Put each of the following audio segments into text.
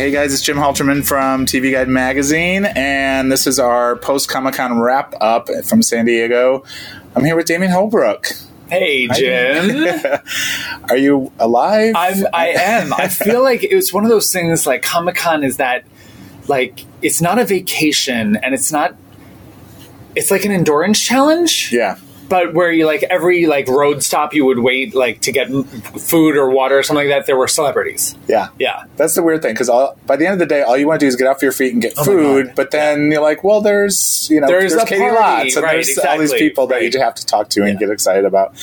Hey guys, it's Jim Halterman from TV Guide Magazine, and this is our post Comic Con wrap up from San Diego. I'm here with Damian Holbrook. Hey, Jim. Are you alive? I'm. I am. I feel like it was one of those things. Like Comic Con is that, like, it's not a vacation, and it's not. It's like an endurance challenge. yeah. But where you like every like road stop you would wait like to get food or water or something like that there were celebrities Yeah. yeah That's the weird thing because by the end of the day, all you want to do is get off your feet and get Oh food. But then you're like, well, there's you know, There's a Caity party, Lotz and right, there's all these people that right. you have to talk to and Yeah. get excited about.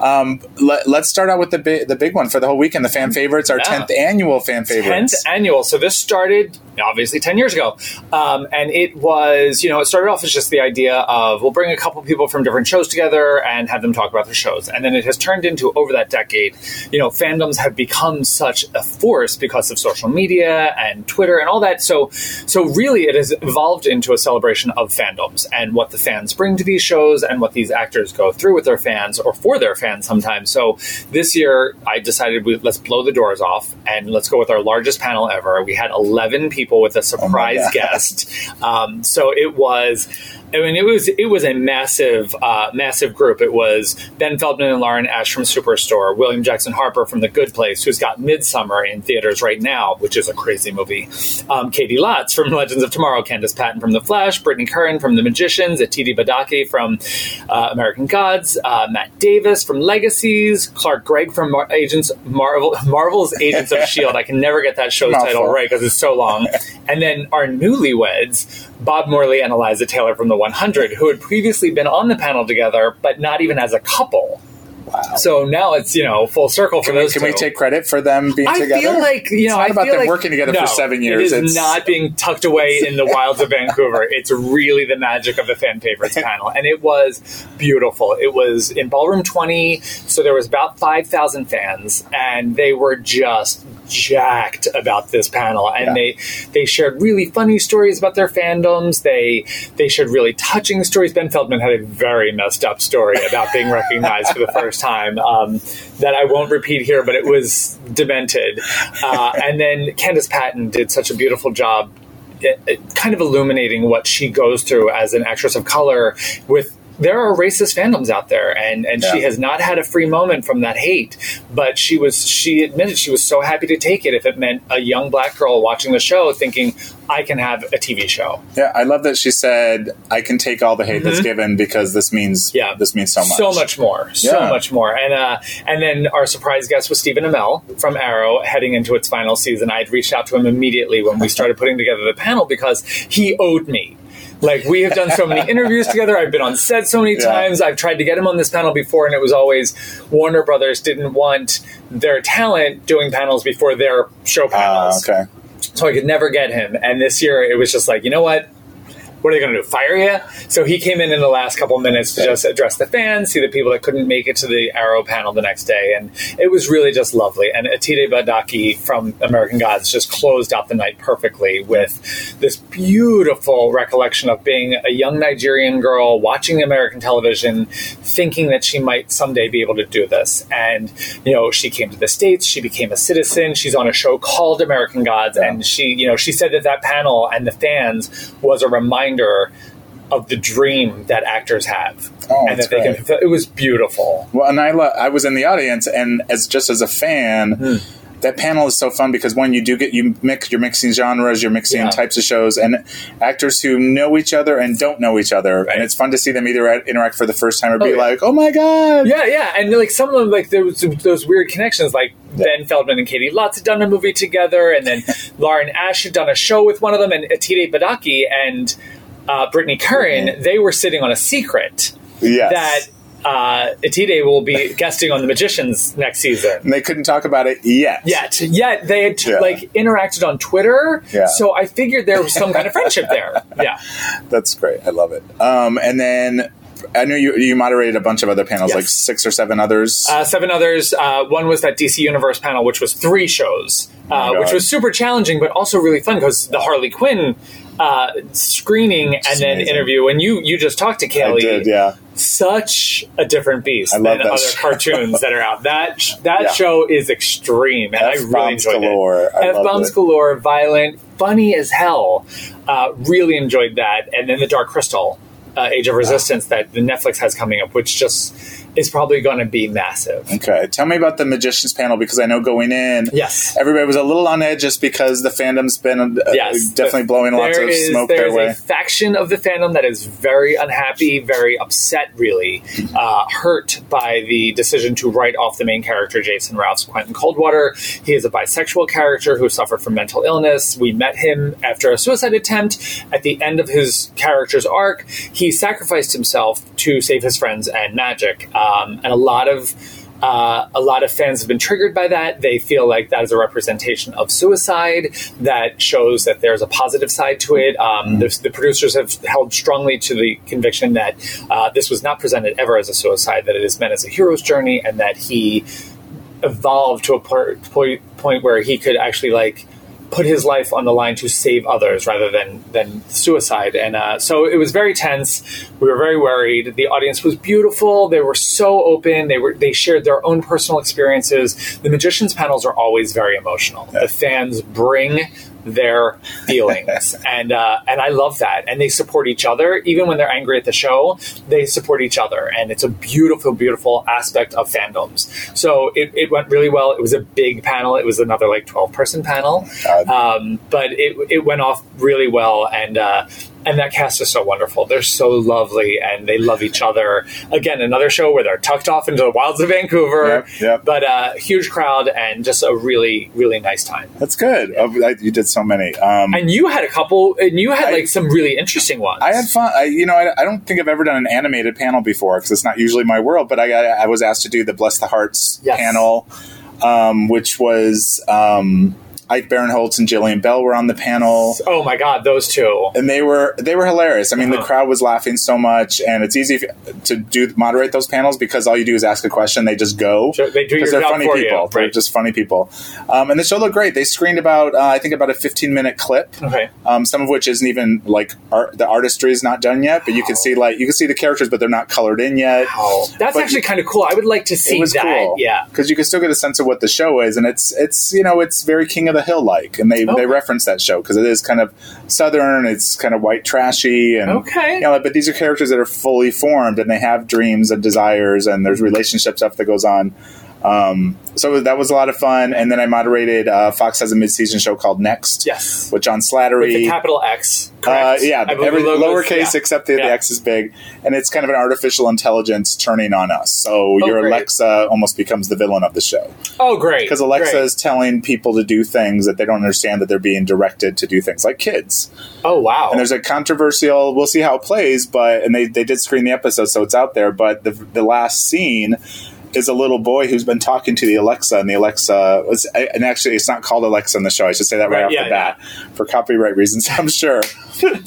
Um, let, us start out with the big, the big one for the whole weekend. The fan favorites, our Yeah. tenth annual fan favorites. 10th annual so this started obviously 10 years ago um, and it was you know it started off as just the idea of we'll bring a couple people from different shows together and have them talk about their shows. And then it has turned into over that decade you know fandoms have become such a force because of social media and twitter and all that. So so really it has evolved into a celebration of fandoms and what the fans bring to these shows and what these actors go through with their fans or for their fans sometimes. So this year i decided we, let's blow the doors off and let's go with our largest panel ever. We had 11 people with a surprise God. guest. Um, so it was I mean, it was it was a massive, uh, massive group. It was Ben Feldman and Lauren Ash from Superstore, William Jackson Harper from The Good Place, who's got Midsummer in theaters right now, which is a crazy movie. Um, Caity Lotz from Legends of Tomorrow, Candice Patton from The Flash, Brittany Curran from The Magicians, Yetide Badaki from uh, American Gods, uh, Matt Davis from Legacies, Clark Gregg from Mar- Agents Marvel, Marvel's Agents of Shield. I can never get that show's title right because it's so long. and then our newlyweds, Bob Morley and Eliza Taylor from the 100, who had previously been on the panel together, but not even as a couple. Wow. So now it's you know full circle for Can, we, those can two. we take credit for them being I together? feel like you know it's not I about them like- working together no, for seven years. It is it's not being tucked away in the wilds of Vancouver. It's really the magic of the fan favorites panel, and it was beautiful. It was in ballroom twenty, so there was about five thousand fans, and they were just jacked about this panel, and Yeah. they they shared really funny stories about their fandoms. They they shared really touching stories. Ben Feldman had a very messed up story about being recognized for the first time. Um, that I won't repeat here, but it was demented. Uh, and then Candice Patton did such a beautiful job, it, it kind of illuminating what she goes through as an actress of color with. There are racist fandoms out there, and, and she has not had a free moment from that hate. But she was she admitted she was so happy to take it if it meant a young black girl watching the show thinking I can have a TV show. Yeah, I love that she said, "I can take all the hate that's given because this means Mm-hmm. Yeah, this means so much." so much more, so Yeah. much more. And uh, and then our surprise guest was Stephen Amell from Arrow, heading into its final season. I had reached out to him immediately when we started putting together the panel because he owed me. Like we have done so many interviews together. I've been on set so many Yeah. times. I've tried to get him on this panel before, and it was always Warner Brothers didn't want their talent doing panels before their show panels ah, okay. so I could never get him. And this year, it was just like, you know what? What are they going to do? Fire you? So he came in in the last couple minutes to just address the fans, see the people that couldn't make it to the Arrow panel the next day, and it was really just lovely. And Yetide Badaki from American Gods just closed out the night perfectly with this beautiful recollection of being a young Nigerian girl watching American television, thinking that she might someday be able to do this. And you know, she came to the states, she became a citizen. She's on a show called American Gods, and she, you know, she said that that panel and the fans was a reminder of the dream that actors have, Oh, and that they great. can. fulfill- It was beautiful. Well, and I, lo- I was in the audience, and as just as a fan, Hmm. that panel is so fun because one, you do get you mix, you're mixing genres, you're mixing Yeah. types of shows, and actors who know each other and don't know each other, Right. and it's fun to see them either interact for the first time or be yeah. like, "Oh my god!" Yeah, yeah, and like some of them, like there was those weird connections. Like Ben Feldman and Caity Lotz had done a movie together, and then Lauren Ash had done a show with one of them, and Yetide Badaki and uh, Brittany Curran, they were sitting on a secret Yes. that uh, Yetide will be guesting on The Magicians next season. and they couldn't talk about it yet. Yet, yet they had Yeah. like interacted on Twitter, Yeah. so I figured there was some kind of friendship there. Yeah, That's great. I love it. Um, and then I know you you moderated a bunch of other panels, Yes. like six or seven others. uh, seven others. Uh, one was that DC Universe panel, which was three shows, Oh uh, my which was super challenging, but also really fun because the Harley Quinn uh, screening and then interview. And you you just talked to I Kelly. did, yeah. such a different beast I than love that other show. cartoons that are out. That that Yeah. show is extreme, and I really enjoyed galore. It. F bombs galore, violent, funny as hell. Uh, really enjoyed that, and then the Dark Crystal, uh, Age of Resistance, that the Netflix has coming up, which just is probably going to be massive. Okay, tell me about the magicians panel because I know going in, Yes. everybody was a little on edge just because the fandom's been uh, Yes, definitely blowing lots of is- smoke there their is way. a faction of the fandom that is very unhappy, very upset, really uh, hurt by the decision to write off the main character, Jason Ralph's Quentin Coldwater. He is a bisexual character who suffered from mental illness. We met him after a suicide attempt. At the end of his character's arc, he sacrificed himself to save his friends and magic, um, and a lot of uh, a lot of fans have been triggered by that. They feel like that is a representation of suicide that shows that there's a positive side to it. Um, the, the producers have held strongly to the conviction that uh, this was not presented ever as a suicide, that it is meant as a hero's journey, and that he evolved to a por- point, point where he could actually like put his life on the line to save others rather than than suicide. And uh, so it was very tense. We were very worried. The audience was beautiful. They were so open. They were they shared their own personal experiences. The magicians panels are always very emotional. The fans bring their feelings. And uh, and I love that. And they support each other. Even when they're angry at the show they support each other. And it's a beautiful beautiful aspect of fandoms. So it, it went really well. It was a big panel. It was another like 12 person panel. Um, but it, it went off really well. And uh, and that cast is so wonderful they're so lovely and they love each other again another show where they're tucked off into the wilds of Vancouver Yep, yep. but uh, huge crowd and just a really really nice time That's good. Oh, I- you did so many. Um, and you had a couple, and you had I- like some really interesting ones. I had fun. I, you know, I, I don't think I've ever done an animated panel before because it's not usually my world. But I got, I was asked to do the Bless the Hearts Yes. panel, um, which was um, Ike Barinholtz and Jillian Bell were on the panel. Oh my god, those two. and they were they were hilarious. I mean, the Uh-huh. crowd was laughing so much, and it's easy to do moderate those panels because all you do is ask a question, they just go. So they do your because they're job funny for you, people. They're just funny people, um, and the show looked great. They screened about uh, I think about a 15 minute clip, Okay. um, some of which isn't even like art, the artistry is not done yet, but you can see like you can see the characters, but they're not colored in yet. Oh, that's But- actually kind of cool. I would like to see It was that. cool, Yeah. because you can still get a sense of what the show is, and it's it's you know it's very King of the Hill like, and they Okay. they reference that show because it is kind of southern, it's kind of white trashy, and Okay. you know, but these are characters that are fully formed and they have dreams and desires, and there's relationship stuff that goes on. Um, so that was a lot of fun, and then I moderated. Uh, Fox has a mid-season show called Next, Yes. with John With Slattery. the capital X. Uh, yeah, every the logo is- lowercase yeah. except the, the X is big, and it's kind of an artificial intelligence turning on us. So Oh, your great. Alexa almost becomes the villain of the show Oh, great. because Alexa Great. is telling people to do things that they don't understand that they're being directed to do things like kids. Oh, wow. And there's a controversial. We'll see how it plays, but and they they did screen the episode, so it's out there. But the the last scene is a little boy who's been talking to the Alexa, and the Alexa was, and actually it's not called Alexa in the show. I should say that right, Right, off yeah, the bat for copyright reasons, I'm sure.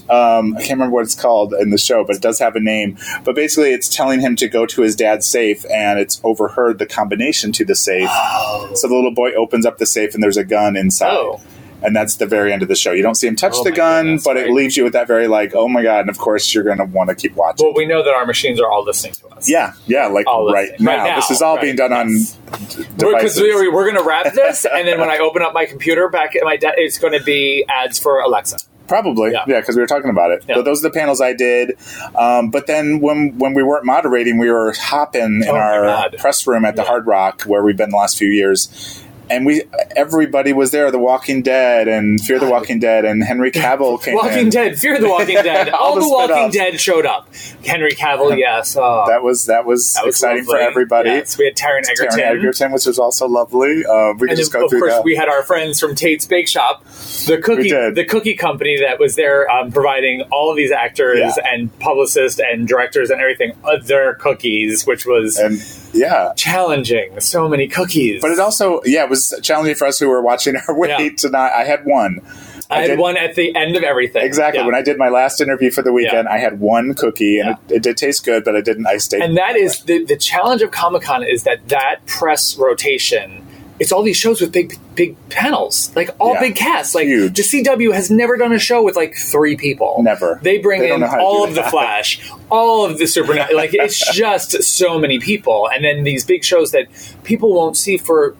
um, I can't remember what it's called in the show, but it does have a name. But basically, it's telling him to go to his dad's safe, and it's overheard the combination to the safe. Oh. So the little boy opens up the safe, and there's a gun inside. Oh. And that's the very end of the show. You don't see him touch Oh the gun, but it leaves you with that very like, oh my god! And of course, you're going to want to keep watching. Well, we know that our machines are all listening to us. yeah, yeah, like right, now. Right now, This is all right, being done yes. on Because we're, we're going to wrap this, and then when I open up my computer back at my desk, it's going to be ads for Alexa. Probably, Yeah. yeah, because we were talking about it. Yeah. But those are the panels I did. Um, but then when when we weren't moderating, we were hopping in Oh our press room at the Yeah. Hard Rock where we've been the last few years. And we, everybody was there. The Walking Dead and Fear the Walking Dead and Henry Cavill came Walking in. Dead, Fear the Walking Dead, All all the the Walking. Dead showed up. Henry Cavill, yes. Oh, That was that was, that was exciting for lovely. everybody. Yes, we had Taron Egerton. Taron Egerton, which was also lovely. Uh, we could And just go of through course, that. we had our friends from Tate's Bake Shop, the cookie, the cookie company that was there um, providing all of these actors Yeah. and publicists and directors and everything uh, their cookies, which was and yeah, challenging. So many cookies. but it also yeah it was challenging for us who were watching our weight Yeah. to not. I had one. I had did- one at the end of everything. Exactly. Yeah. When I did my last interview for the weekend, I had one cookie, and Yeah. it, it did taste good, but I didn't. I stayed. and that is the, the challenge of Comic Con is that that press rotation it's all these shows with big big panels, like all Yeah. big casts. Like Huge. the CW has never done a show with like three people. Never. They bring They in know how to all of the. Flash, all of the Supernatural. like it's just so many people, and then these big shows that people won't see for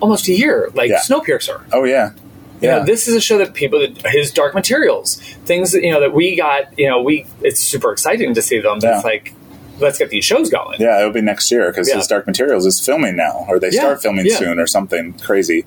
almost a year, like Yeah. Snowpiercer. Oh yeah, You yeah. know, this is a show that people, that his Dark Materials, things that you know that we got. You know, we it's super exciting to see them. Yeah. It's like let's get these shows going. Yeah, it'll be next year because Yeah. his Dark Materials is filming now, or they Yeah, start filming yeah. soon, or something crazy.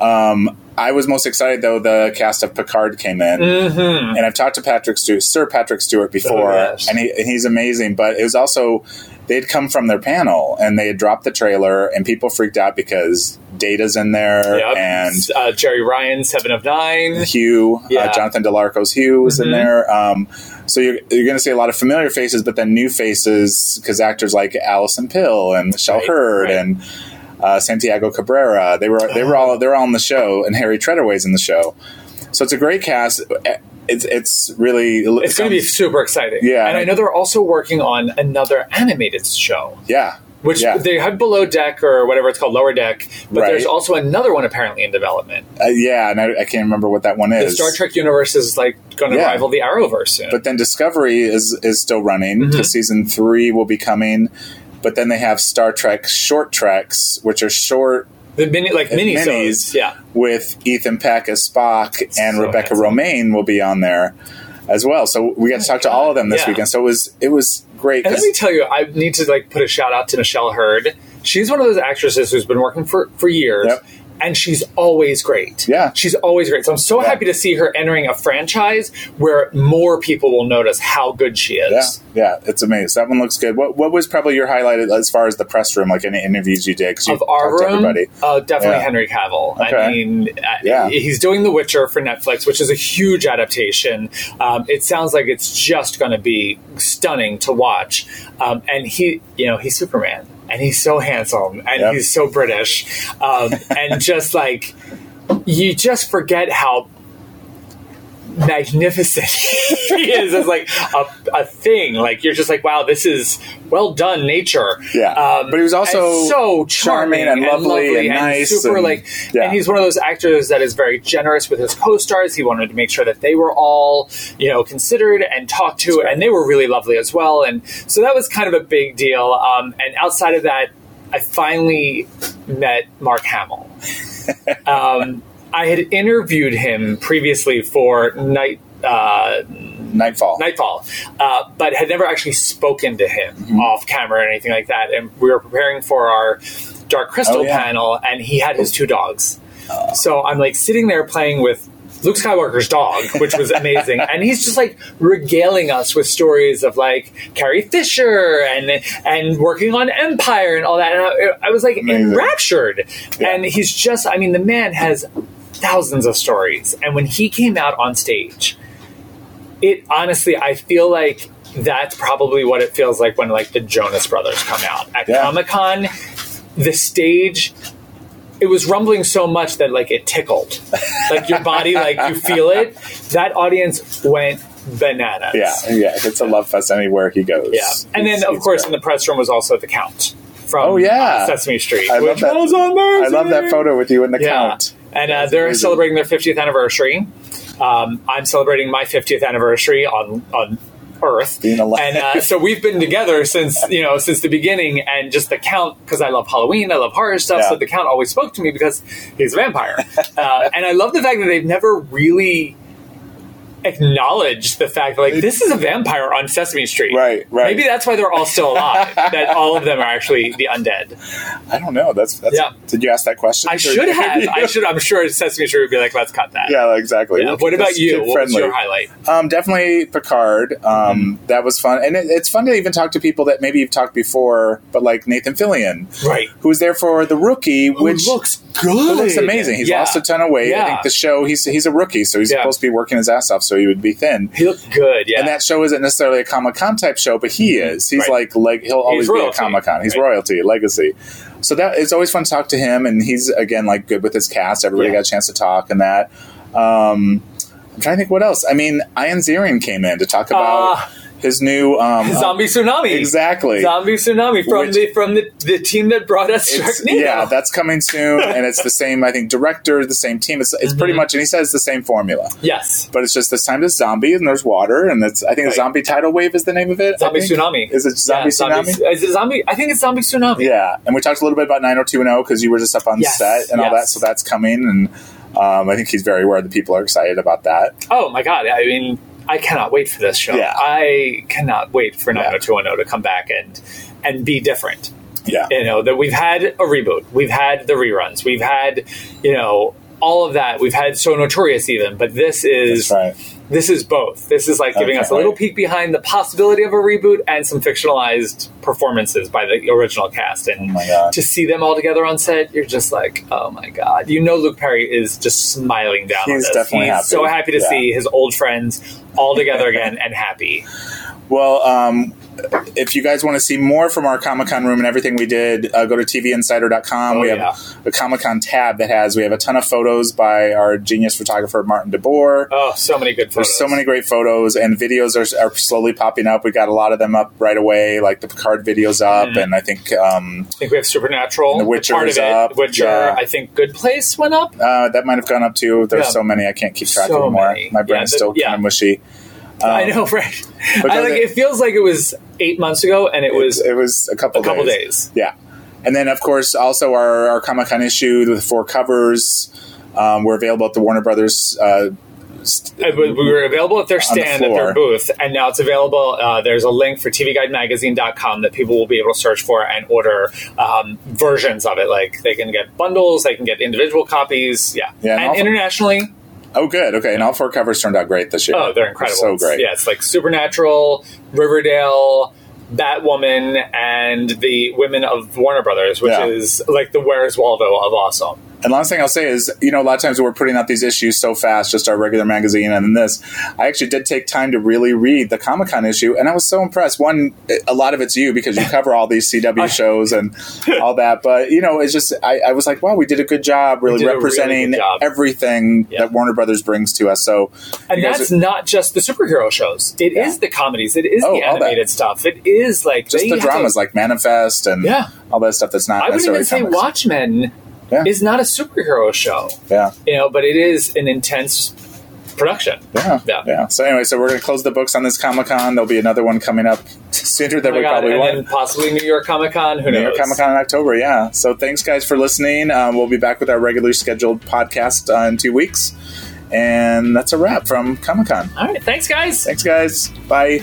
Um, I was most excited though the cast of Picard came in, Mm-hmm. and I've talked to Patrick Stewart, Sir Patrick Stewart before, Oh, yes. and, he, and he's amazing. But it was also they'd come from their panel and they had dropped the trailer, and people freaked out because Data's in there Yep. and uh, Jeri Ryan, Seven of Nine. Hugh, Yeah. uh, Jonathan Del Arco's Hugh was in Mhm. there. Um, so you're, you're going to see a lot of familiar faces, but then new faces because actors like Alison Pill and Michelle Right, Hurd right. and uh, Santiago Cabrera. They were they were all they were all on the show, and Harry Treadaway's in the show. So it's a great cast. It's it's really It's going to be super exciting. Yeah. and I know they're also working on another animated show, yeah which Yeah. they had Below Deck or whatever it's called, Lower Deck. But Right. there's also another one apparently in development. uh, yeah, and I, I can't remember what that one is. The. Star Trek universe is like going to Yeah. rival the Arrowverse soon. But then Discovery is is still running. Mhm. The season three will be coming. But then they have Star Trek short treks, which are short the mini, like mini minis. yeah. with Ethan Peck as Spock and So Rebecca handsome. Romijn will be on there as well. So we got to oh talk to all of them this Yeah. weekend. So it was it was great. And let me tell you, I need to like put a shout out to Michelle Hurd. She's one of those actresses who's been working for for years. Yep. And she's always great. Yeah. She's always great. So I'm so Yeah. happy to see her entering a franchise where more people will notice how good she is. yeah, it's amazing. That one looks good. What what was probably your highlight as far as the press room, like any interviews you did? 'Cause you Of our to room, everybody. uh, definitely Yeah. Henry Cavill. I mean, Yeah. he's doing The Witcher for Netflix, which is a huge adaptation. Um, it sounds like it's just going to be stunning to watch. Um, and he, you know, he's Superman, and he's so handsome, and Yep. he's so British, um, and just like you just forget how magnificent. He is as like a, a thing. Like you're just like wow this is well done nature. Yeah. um, But he was also so charming, charming and lovely and nice super and- like yeah. and he's one of those actors that is very generous with his co-stars. He wanted to make sure that they were all you know considered and talked to and they were really lovely as well. And so that was kind of a big deal. Um, and outside of that i finally met mark hamill. Um, I had interviewed him previously for Night uh, Knightfall. Knightfall, uh, but had never actually spoken to him Mm-hmm. off camera or anything like that. And we were preparing for our Dark Crystal Oh, yeah. panel, and he had his two dogs. So I'm like sitting there playing with Luke Skywalker's dog, which was amazing, and he's just like regaling us with stories of like Carrie Fisher and and working on Empire and all that. And I, I was like Amazing. enraptured. Yeah. And he's just, I mean, the man has thousands of stories, and when he came out on stage it honestly i feel like that's probably what it feels like when like the jonas brothers come out at Yeah. comic-con the stage it was rumbling so much that like it tickled like your body like you feel it that audience went bananas Yeah, yeah. It's a love fest anywhere he goes. yeah and then of course great. in the press room was also the count from Oh, yeah. uh, sesame street I love that. I love that photo with you in the Yeah. count. And uh, they're amazing. celebrating their 50th anniversary. Um, I'm celebrating my 50th anniversary on on Earth, Being alive. and uh, so we've been together since you know since the beginning. And just the count because I love Halloween, I love horror stuff. Yeah. So the count always spoke to me because he's a vampire, uh, and I love the fact that they've never really acknowledged the fact that like this is a vampire on Sesame Street. Right, right. Maybe that's why they're all still alive. that all of them are actually the undead. I don't know. That's, that's Yeah. Did you ask that question? I should have. you? I should. I'm sure Sesame Street would be like, let's cut that. Yeah, exactly. Yeah. What about you? What was your highlight? Um, definitely Picard. Um, That was fun, and it, it's fun to even talk to people that maybe you've talked before, but like Nathan Fillion, Right. who was there for the rookie, which looks who good. looks amazing. He's Yeah. lost a ton of weight. I think the show he's he's a rookie, so he's supposed to be working his ass off, so he would be thin. He looked good. Yeah. And that show isn't necessarily a Comic Con type show, but he is. He's. Right. like like he'll always be a Comic Con. He's right. royalty, legacy. So that it's always fun to talk to him, and he's again like good with his cast. Everybody Yeah. got a chance to talk and that. Um, I'm trying to think what else. I mean, Ian Ziering came in to talk about Ah, his new um, Zombie Tsunami. exactly. Zombie Tsunami from Which- the from the, the team that brought us Sharknado. yeah, that's coming soon, and it's the same. I think director, the same team. It's, it's Mm-hmm. pretty much, and he says the same formula. yes. But it's just this time it's zombie and there's water, and it's I think Right. a zombie tidal wave is the name of it. Zombie. Tsunami. Is it zombie Yeah, tsunami? Is it zombie? I think it's Zombie Tsunami. Yeah, and we talked a little bit about 90210 because you were just up on Yes, set and all that, so that's coming, and um, I think he's very aware that people are excited about that. Oh my god! I mean, I cannot wait for this show. Yeah. I cannot wait for 90210 to come back and and be different. Yeah, You know that we've had a reboot, we've had the reruns, we've had you know all of that. We've had so notorious even, but this is right. This is both. This is like giving Okay, us a little right. peek behind the possibility of a reboot and some fictionalized performances by the original cast. And Oh my God. to see them all together on set, you're just like, oh my god! You know, Luke Perry is just smiling down. on He's this. definitely He's happy. so happy to Yeah. see his old friends all together again and happy. Well, um, if you guys want to see more from our Comic Con room and everything we did, uh, go to TVInsider.com. Oh, we have yeah. a Comic Con tab that has we have a ton of photos by our genius photographer Martin DeBoer. Oh, so many good photos. There's so many great photos and videos are, are slowly popping up. We got a lot of them up right away, like the Picard videos up, Mm-hmm. and I think um, I think we have Supernatural. The Witcher part is of it. up, Witcher. yeah. I think Good Place went up. uh, that might have gone up too. There's Yeah. so many I can't keep track So anymore. many. My brain's the- still kind of mushy. I Um, know, right? I like. the- It feels like it was eight months ago, and it was it was a couple a couple days. days. Yeah. And then, of course, also our, our Comic Con issue with four covers. Um, we're available at the Warner Brothers. Uh, st- Uh, We we were available at their the stand at their booth, and now it's available. Uh, there's a link for TVGuideMagazine.com that people will be able to search for and order um, versions of it. Like they can get bundles, they can get individual copies. Yeah, Yeah, and and internationally, oh, good. Okay. And all four covers turned out great this year. oh, they're incredible. So great. Yeah, it's like Supernatural, Riverdale. Batwoman and the Women of Warner Brothers, which Yeah. is like the Where's Waldo of awesome. And last thing I'll say is, you know, a lot of times we're putting out these issues so fast, just our regular magazine and then this. I actually did take time to really read the Comic Con issue, and I was so impressed. One, a lot of it's you because you cover all these CW shows and all that, but you know, it's just I, I was like, wow, we did a good job, really a really representing job. everything Yeah. that Warner Brothers brings to us. So, And that's are- not just the superhero shows. It is Yeah. the comedies. It is Oh, the animated stuff. It is like just the dramas a- like Manifest and Yeah. all that stuff that's not I would necessarily even say comics. Watchmen Yeah. is not a superhero show, Yeah. you know, but it is an intense production. Yeah, Yeah. yeah. So anyway, so we're going to close the books on this Comic Con. There'll be another one coming up sooner Oh than my we God, probably and want. possibly New York Comic Con. Who New knows? York Comic Con in October, yeah. So thanks, guys, for listening. Um, we'll be back with our regularly scheduled podcast uh, in two weeks. And that's a wrap from Comic Con. All right, thanks, guys. Thanks, guys. Bye.